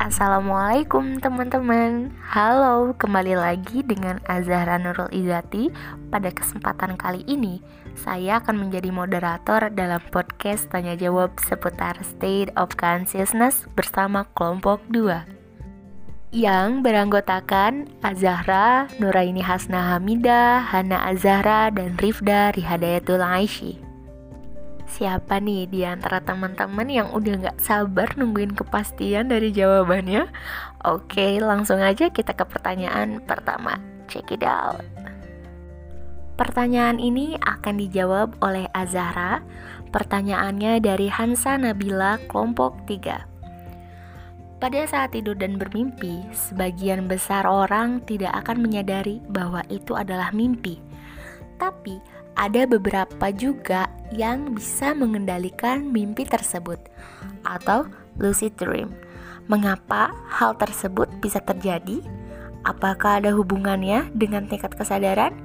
Assalamualaikum teman-teman. Halo, kembali lagi dengan Azahra Nurul Izati. Pada kesempatan kali ini Saya akan menjadi moderator dalam podcast Tanya Jawab seputar State of Consciousness bersama kelompok 2 Yang beranggotakan Azahra, Nuraini Hasna Hamidah, Hana Azahra, dan Rifda Rihadayatul Aishi Siapa nih di antara teman-teman yang udah gak sabar nungguin kepastian dari jawabannya? Oke, langsung aja kita ke pertanyaan pertama. Check it out. Pertanyaan ini akan dijawab oleh Azahra. Pertanyaannya dari Hansa Nabila kelompok 3. Pada saat tidur dan bermimpi, sebagian besar orang tidak akan menyadari bahwa itu adalah mimpi. Tapi ada beberapa juga yang bisa mengendalikan mimpi tersebut atau lucid dream. Mengapa hal tersebut bisa terjadi? Apakah ada hubungannya dengan tingkat kesadaran?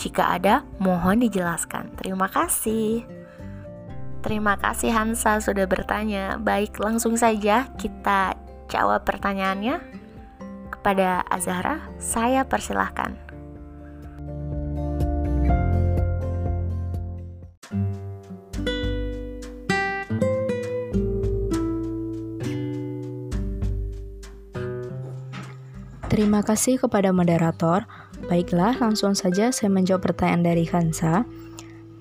Jika ada, mohon dijelaskan. Terima kasih. Terima kasih Hansa sudah bertanya. Baik, langsung saja kita jawab pertanyaannya. Kepada Azahra, saya persilahkan. Terima kasih kepada moderator. Baiklah, langsung saja saya menjawab pertanyaan dari Hansa.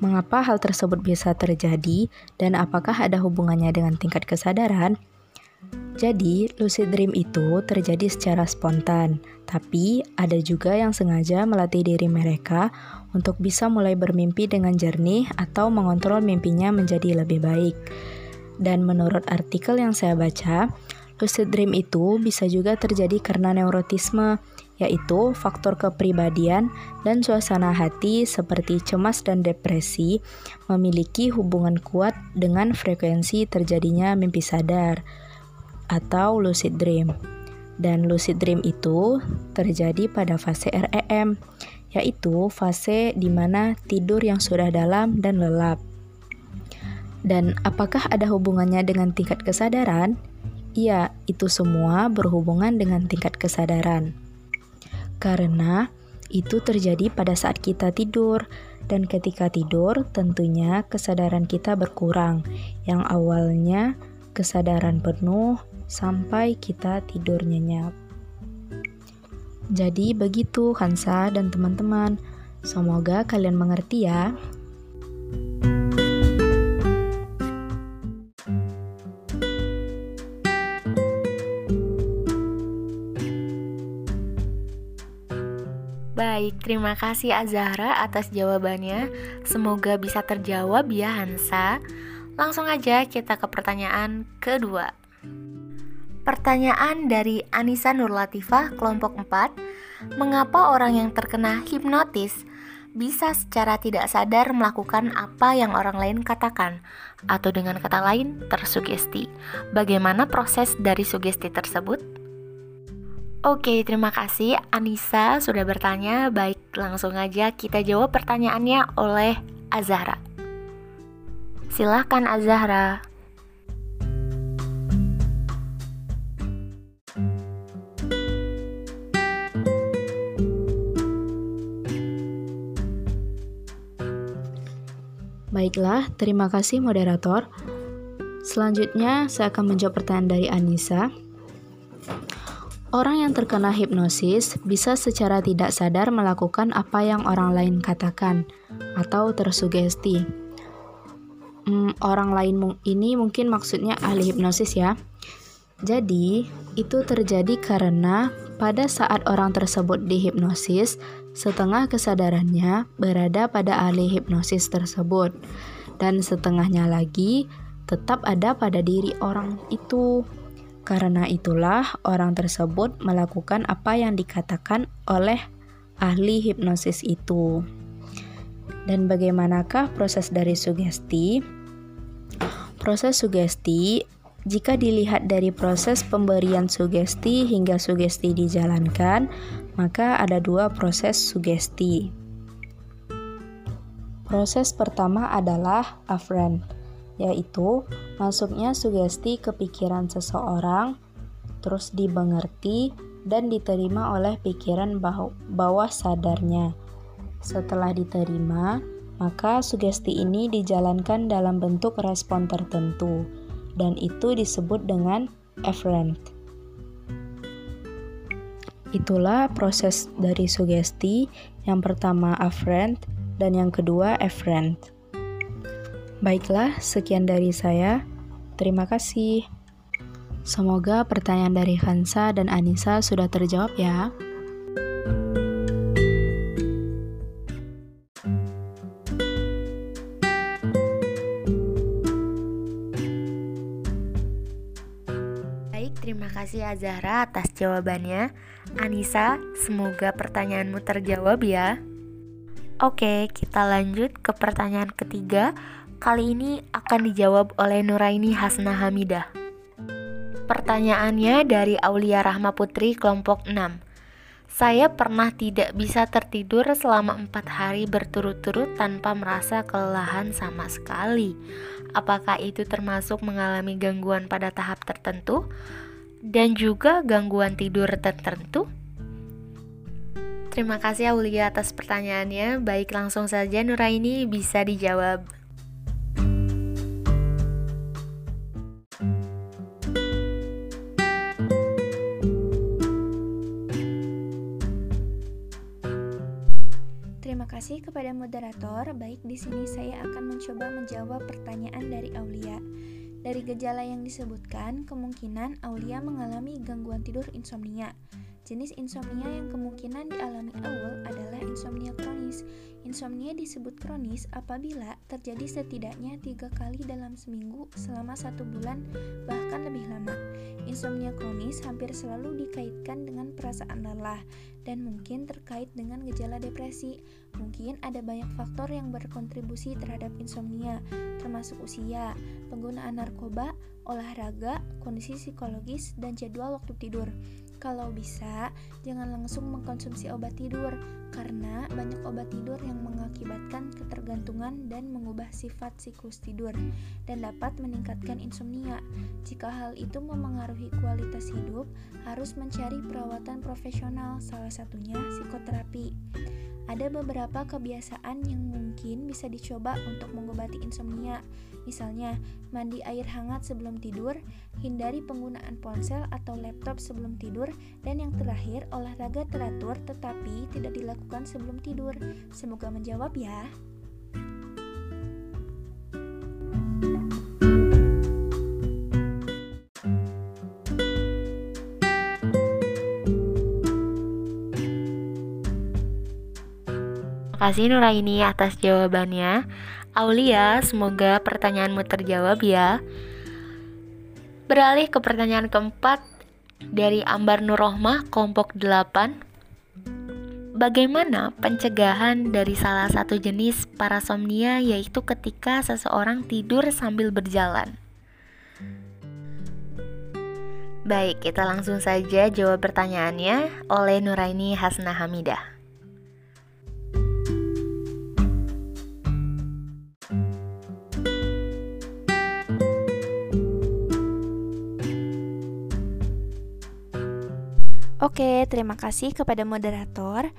Mengapa hal tersebut bisa terjadi dan apakah ada hubungannya dengan tingkat kesadaran? Jadi, lucid dream itu terjadi secara spontan, tapi ada juga yang sengaja melatih diri mereka untuk bisa mulai bermimpi dengan jernih atau mengontrol mimpinya menjadi lebih baik. Dan menurut artikel yang saya baca, Lucid dream itu bisa juga terjadi karena neurotisme, yaitu faktor kepribadian dan suasana hati seperti cemas dan depresi memiliki hubungan kuat dengan frekuensi terjadinya mimpi sadar atau lucid dream. Dan lucid dream itu terjadi pada fase REM, yaitu fase di mana tidur yang sudah dalam dan lelap. Dan apakah ada hubungannya dengan tingkat kesadaran? Iya, itu semua berhubungan dengan tingkat kesadaran. Karena itu terjadi pada saat kita tidur, dan ketika tidur, tentunya kesadaran kita berkurang, yang awalnya kesadaran penuh sampai kita tidur nyenyak. Jadi, begitu Hansa dan teman-teman. Semoga kalian mengerti, ya. Baik, terima kasih Azahra atas jawabannya. Semoga bisa terjawab ya Hansa. Langsung aja kita ke pertanyaan kedua. Pertanyaan dari Anissa Nurlatifah kelompok 4. Mengapa orang yang terkena hipnotis bisa secara tidak sadar melakukan apa yang orang lain katakan atau dengan kata lain tersugesti? Bagaimana proses dari sugesti tersebut? Oke, terima kasih Anissa sudah bertanya. Baik, langsung aja kita jawab pertanyaannya oleh Azahra. Silahkan Azahra. Baiklah, terima kasih moderator. Selanjutnya, saya akan menjawab pertanyaan dari Anissa. Orang yang terkena hipnosis bisa secara tidak sadar melakukan apa yang orang lain katakan atau tersugesti. Hmm, orang lain ini mungkin maksudnya ahli hipnosis ya. Jadi, itu terjadi karena pada saat orang tersebut dihipnosis, setengah kesadarannya berada pada ahli hipnosis tersebut, dan setengahnya lagi tetap ada pada diri orang itu. Karena itulah orang tersebut melakukan apa yang dikatakan oleh ahli hipnosis itu. Dan bagaimanakah proses dari sugesti? Proses sugesti jika dilihat dari proses pemberian sugesti hingga sugesti dijalankan, maka ada dua proses sugesti. Proses pertama adalah afferent, yaitu masuknya sugesti ke pikiran seseorang, terus dimengerti dan diterima oleh pikiran bawah sadarnya. Setelah diterima, maka sugesti ini dijalankan dalam bentuk respon tertentu, dan itu disebut dengan efferent. Itulah proses dari sugesti, yang pertama afferent dan yang kedua efferent. Baiklah, sekian dari saya. Terima kasih. Semoga pertanyaan dari Hansa dan Anissa sudah terjawab ya. Baik, terima kasih Azahra atas jawabannya. Anissa, semoga pertanyaanmu terjawab ya. Oke, kita lanjut ke pertanyaan ketiga. Kali ini akan dijawab oleh Nuraini Hasna Hamidah. Pertanyaannya dari Aulia Rahma Putri kelompok 6. Saya pernah tidak bisa tertidur selama empat hari berturut-turut tanpa merasa kelelahan sama sekali. Apakah itu termasuk mengalami gangguan pada tahap tertentu dan juga gangguan tidur tertentu? Terima kasih Aulia atas pertanyaannya. Baik langsung saja Nuraini bisa dijawab. Kasih kepada moderator. Baik, di sini saya akan mencoba menjawab pertanyaan dari Aulia. Dari gejala yang disebutkan, kemungkinan Aulia mengalami gangguan tidur insomnia. Jenis insomnia yang kemungkinan dialami awal adalah insomnia kronis. Insomnia disebut kronis apabila terjadi setidaknya tiga kali dalam seminggu selama satu bulan, bahkan lebih lama. Insomnia kronis hampir selalu dikaitkan dengan perasaan lelah dan mungkin terkait dengan gejala depresi. Mungkin ada banyak faktor yang berkontribusi terhadap insomnia, termasuk usia, penggunaan narkoba, olahraga, kondisi psikologis, dan jadwal waktu tidur. Kalau bisa, jangan langsung mengkonsumsi obat tidur, karena banyak obat tidur yang mengakibatkan ketergantungan dan mengubah sifat siklus tidur, dan dapat meningkatkan insomnia. Jika hal itu memengaruhi kualitas hidup, harus mencari perawatan profesional, salah satunya psikoterapi. Ada beberapa kebiasaan yang mungkin bisa dicoba untuk mengobati insomnia. Misalnya, mandi air hangat sebelum tidur, hindari penggunaan ponsel atau laptop sebelum tidur, dan yang terakhir, olahraga teratur tetapi tidak dilakukan sebelum tidur. Semoga menjawab ya. Kasih Nuraini atas jawabannya. Aulia, semoga pertanyaanmu terjawab ya. Beralih ke pertanyaan keempat dari Ambar Nurrohmah kelompok 8. Bagaimana pencegahan dari salah satu jenis parasomnia yaitu ketika seseorang tidur sambil berjalan? Baik, kita langsung saja jawab pertanyaannya oleh Nuraini Hasna Hamidah. Oke, terima kasih kepada moderator.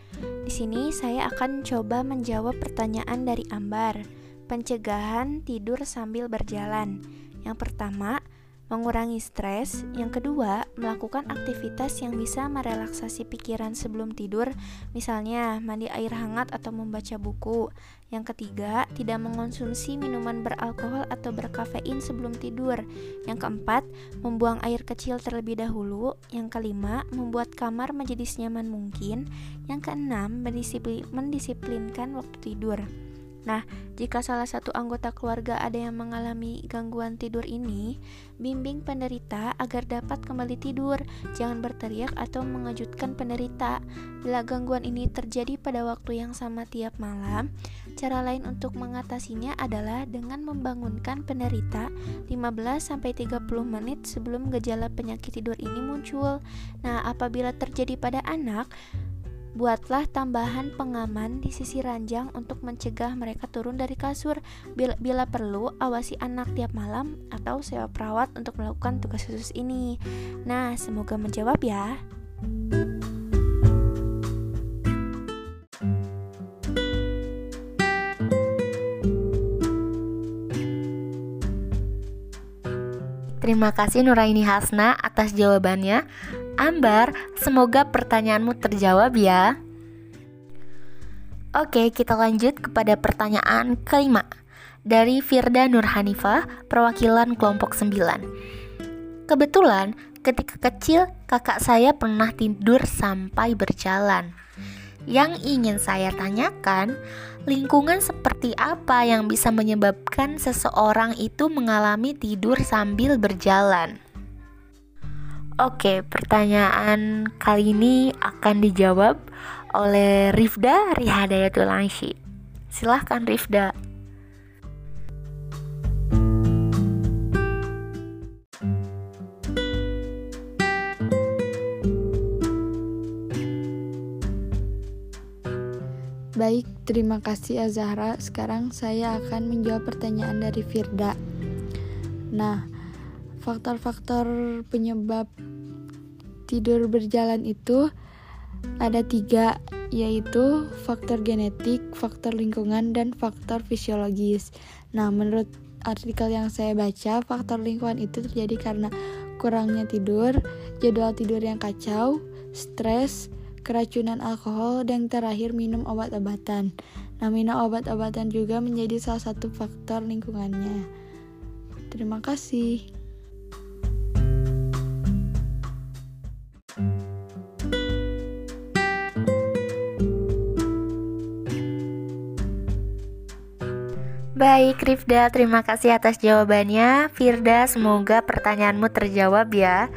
Di sini saya akan coba menjawab pertanyaan dari Ambar. Pencegahan tidur sambil berjalan. Yang pertama, mengurangi stres. Yang kedua, melakukan aktivitas yang bisa merelaksasi pikiran sebelum tidur, misalnya mandi air hangat atau membaca buku. Yang ketiga, tidak mengonsumsi minuman beralkohol atau berkafein sebelum tidur. Yang keempat, membuang air kecil terlebih dahulu. Yang kelima, membuat kamar menjadi senyaman mungkin. Yang keenam, mendisiplinkan waktu tidur. Nah, jika salah satu anggota keluarga ada yang mengalami gangguan tidur ini, bimbing penderita agar dapat kembali tidur. Jangan berteriak atau mengejutkan penderita. Bila gangguan ini terjadi pada waktu yang sama tiap malam, cara lain untuk mengatasinya adalah dengan membangunkan penderita 15-30 menit sebelum gejala penyakit tidur ini muncul. Nah, apabila terjadi pada anak, Buatlah tambahan pengaman di sisi ranjang untuk mencegah mereka turun dari kasur. Bila, bila perlu, awasi anak tiap malam atau sewa perawat untuk melakukan tugas khusus ini. Nah, semoga menjawab ya. Terima kasih Nuraini Hasna atas jawabannya. Ambar, semoga pertanyaanmu terjawab ya. Oke, kita lanjut kepada pertanyaan kelima dari Firda Nurhanifah, perwakilan kelompok 9. Kebetulan, ketika kecil kakak saya pernah tidur sampai berjalan. Yang ingin saya tanyakan, lingkungan seperti apa yang bisa menyebabkan seseorang itu mengalami tidur sambil berjalan? Oke, pertanyaan kali ini akan dijawab oleh Rifda Rihadayatul Angshi. Silahkan Rifda. Baik, terima kasih Azahra. Sekarang saya akan menjawab pertanyaan dari Firda. Nah, faktor-faktor penyebab tidur berjalan itu ada tiga, yaitu faktor genetik, faktor lingkungan, dan faktor fisiologis. Nah, menurut artikel yang saya baca, faktor lingkungan itu terjadi karena kurangnya tidur, jadwal tidur yang kacau, stres, keracunan alkohol, dan terakhir minum obat-obatan. Nah, minum obat-obatan juga menjadi salah satu faktor lingkungannya. Terima kasih. Baik, Rifda, terima kasih atas jawabannya. Firda, semoga pertanyaanmu terjawab ya.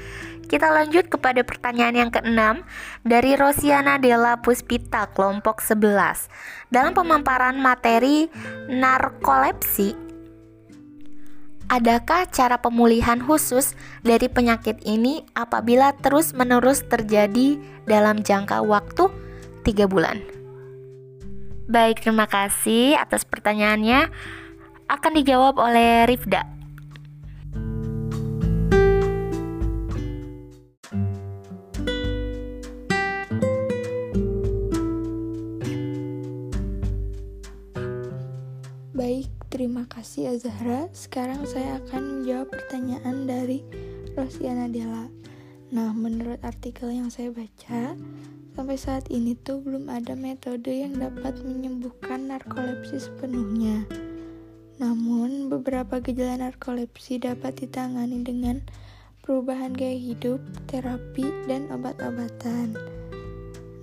Kita lanjut kepada pertanyaan yang keenam dari Rosiana Della Puspita, kelompok 11. Dalam pemaparan materi narkolepsi, adakah cara pemulihan khusus dari penyakit ini apabila terus-menerus terjadi dalam jangka waktu 3 bulan? Baik, terima kasih atas pertanyaannya. Akan dijawab oleh Rifda. Baik, terima kasih Azahra. Sekarang saya akan menjawab pertanyaan dari Rosiana Della. Nah, menurut artikel yang saya baca, Sampai saat ini tuh belum ada metode yang dapat menyembuhkan narkolepsi sepenuhnya. Namun, beberapa gejala narkolepsi dapat ditangani dengan perubahan gaya hidup, terapi, dan obat-obatan.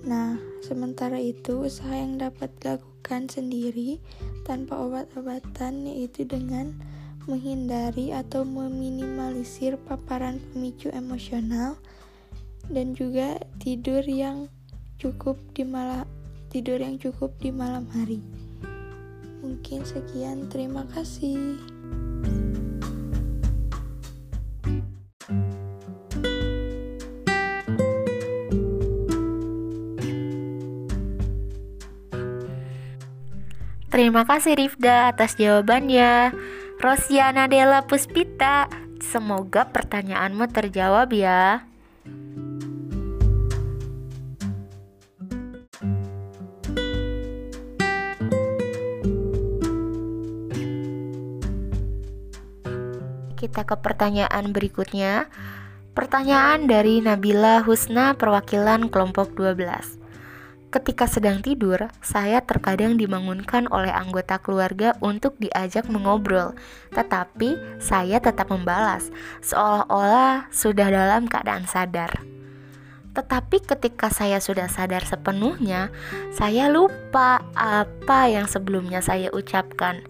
Nah, sementara itu usaha yang dapat dilakukan sendiri tanpa obat-obatan yaitu dengan menghindari atau meminimalisir paparan pemicu emosional dan juga tidur yang cukup di malam tidur yang cukup di malam hari. Mungkin sekian, terima kasih. Terima kasih Rifda atas jawabannya. Rosiana Della Puspita, semoga pertanyaanmu terjawab ya. Kita ke pertanyaan berikutnya. Pertanyaan dari Nabila Husna perwakilan kelompok 12. Ketika sedang tidur, saya terkadang dibangunkan oleh anggota keluarga untuk diajak mengobrol, tetapi saya tetap membalas, seolah-olah sudah dalam keadaan sadar. Tetapi ketika saya sudah sadar sepenuhnya, saya lupa apa yang sebelumnya saya ucapkan.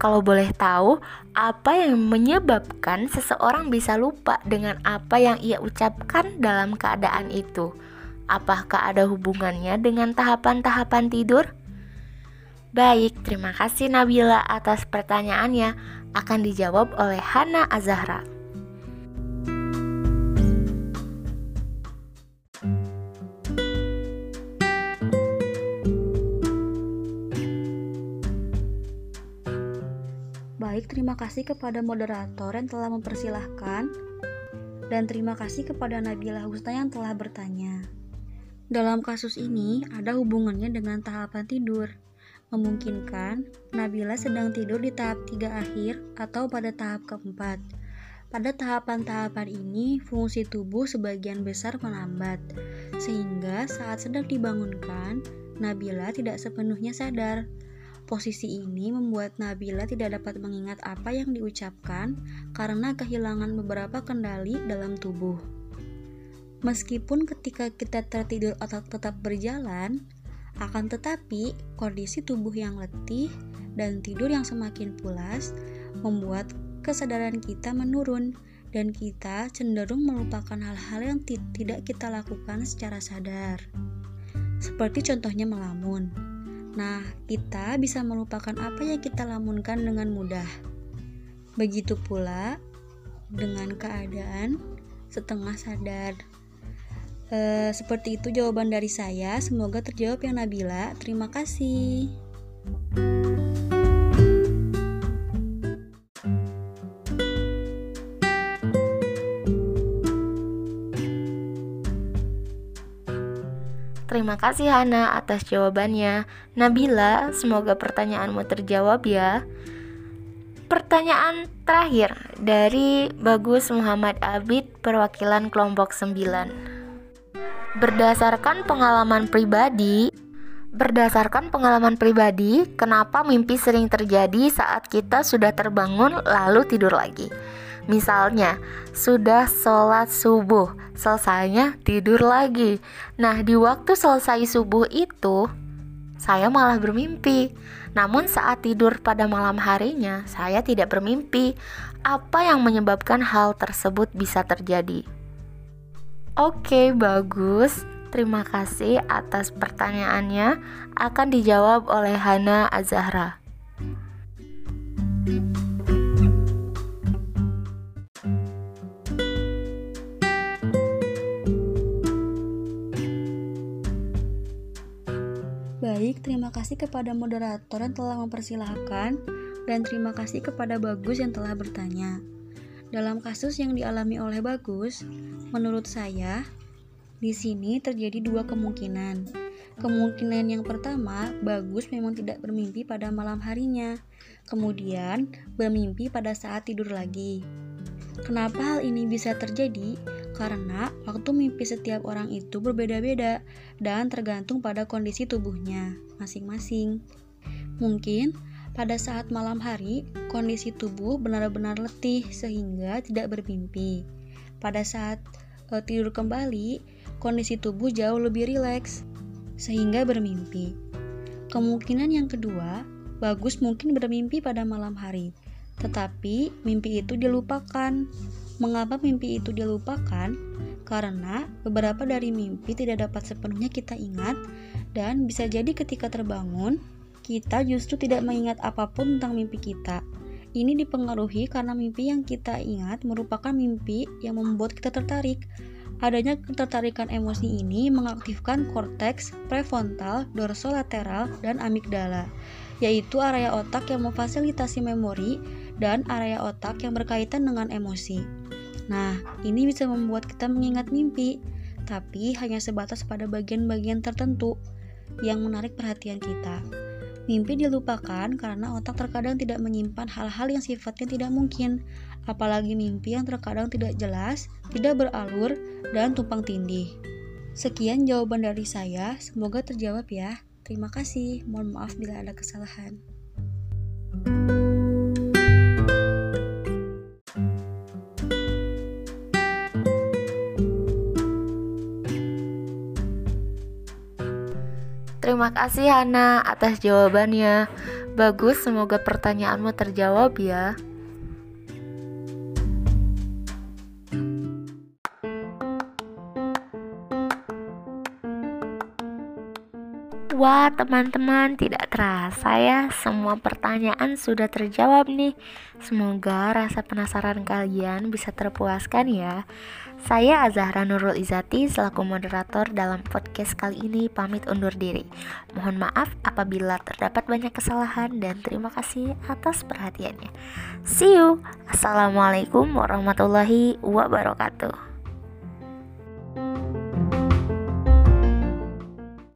Kalau boleh tahu, apa yang menyebabkan seseorang bisa lupa dengan apa yang ia ucapkan dalam keadaan itu? Apakah ada hubungannya dengan tahapan-tahapan tidur? Baik, terima kasih Nabila atas pertanyaannya. Akan dijawab oleh Hana Azahra. Terima kasih kepada moderator yang telah mempersilahkan dan terima kasih kepada Nabila Husna yang telah bertanya. Dalam kasus ini ada hubungannya dengan tahapan tidur. Memungkinkan Nabila sedang tidur di tahap tiga akhir atau pada tahap keempat. Pada tahapan-tahapan ini, fungsi tubuh sebagian besar melambat, sehingga saat sedang dibangunkan, Nabila tidak sepenuhnya sadar. Posisi ini membuat Nabila tidak dapat mengingat apa yang diucapkan karena kehilangan beberapa kendali dalam tubuh. Meskipun ketika kita tertidur otak tetap berjalan, akan tetapi, kondisi tubuh yang letih dan tidur yang semakin pulas membuat kesadaran kita menurun dan kita cenderung melupakan hal-hal yang tidak kita lakukan secara sadar. Seperti contohnya melamun. Nah, kita bisa melupakan apa yang kita lamunkan dengan mudah. Begitu pula dengan keadaan setengah sadar. E, seperti itu jawaban dari saya. Semoga terjawab yang Nabila. Terima kasih. Terima kasih Hana atas jawabannya. Nabila, semoga pertanyaanmu terjawab ya. Pertanyaan terakhir dari Bagus Muhammad Abid perwakilan kelompok 9. Berdasarkan pengalaman pribadi, berdasarkan pengalaman pribadi, kenapa mimpi sering terjadi saat kita sudah terbangun lalu tidur lagi? Misalnya, sudah sholat subuh, selesainya tidur lagi. Nah, di waktu selesai subuh itu, saya malah bermimpi. Namun saat tidur pada malam harinya, saya tidak bermimpi. Apa yang menyebabkan hal tersebut bisa terjadi? Oke, bagus. Terima kasih atas pertanyaannya. Akan dijawab oleh Hana Azahra. Baik, terima kasih kepada moderator yang telah mempersilahkan dan terima kasih kepada Bagus yang telah bertanya. Dalam kasus yang dialami oleh Bagus, menurut saya, di sini terjadi dua kemungkinan. Kemungkinan yang pertama, Bagus memang tidak bermimpi pada malam harinya, kemudian bermimpi pada saat tidur lagi. Kenapa hal ini bisa terjadi? Karena waktu mimpi setiap orang itu berbeda-beda dan tergantung pada kondisi tubuhnya masing-masing. Mungkin pada saat malam hari, kondisi tubuh benar-benar letih sehingga tidak bermimpi. Pada saat e, tidur kembali, kondisi tubuh jauh lebih rileks sehingga bermimpi. Kemungkinan yang kedua, bagus mungkin bermimpi pada malam hari, tetapi mimpi itu dilupakan. Mengapa mimpi itu dilupakan? Karena beberapa dari mimpi tidak dapat sepenuhnya kita ingat dan bisa jadi ketika terbangun kita justru tidak mengingat apa pun tentang mimpi kita. Ini dipengaruhi karena mimpi yang kita ingat merupakan mimpi yang membuat kita tertarik. Adanya ketertarikan emosi ini mengaktifkan korteks, prefrontal, dorsolateral, dan amigdala, yaitu area otak yang memfasilitasi memori dan area otak yang berkaitan dengan emosi. Nah, ini bisa membuat kita mengingat mimpi, tapi hanya sebatas pada bagian-bagian tertentu yang menarik perhatian kita. Mimpi dilupakan karena otak terkadang tidak menyimpan hal-hal yang sifatnya tidak mungkin, apalagi mimpi yang terkadang tidak jelas, tidak beralur, dan tumpang tindih. Sekian jawaban dari saya, semoga terjawab ya. Terima kasih, mohon maaf bila ada kesalahan. Kasih Hana atas jawabannya. Bagus, semoga pertanyaanmu terjawab ya. Wah, teman-teman, tidak terasa ya, semua pertanyaan sudah terjawab nih. Semoga rasa penasaran kalian bisa terpuaskan ya. Saya Azahra Nurul Izati selaku moderator dalam podcast kali ini pamit undur diri. Mohon maaf apabila terdapat banyak kesalahan dan terima kasih atas perhatiannya. See you. Assalamualaikum warahmatullahi wabarakatuh.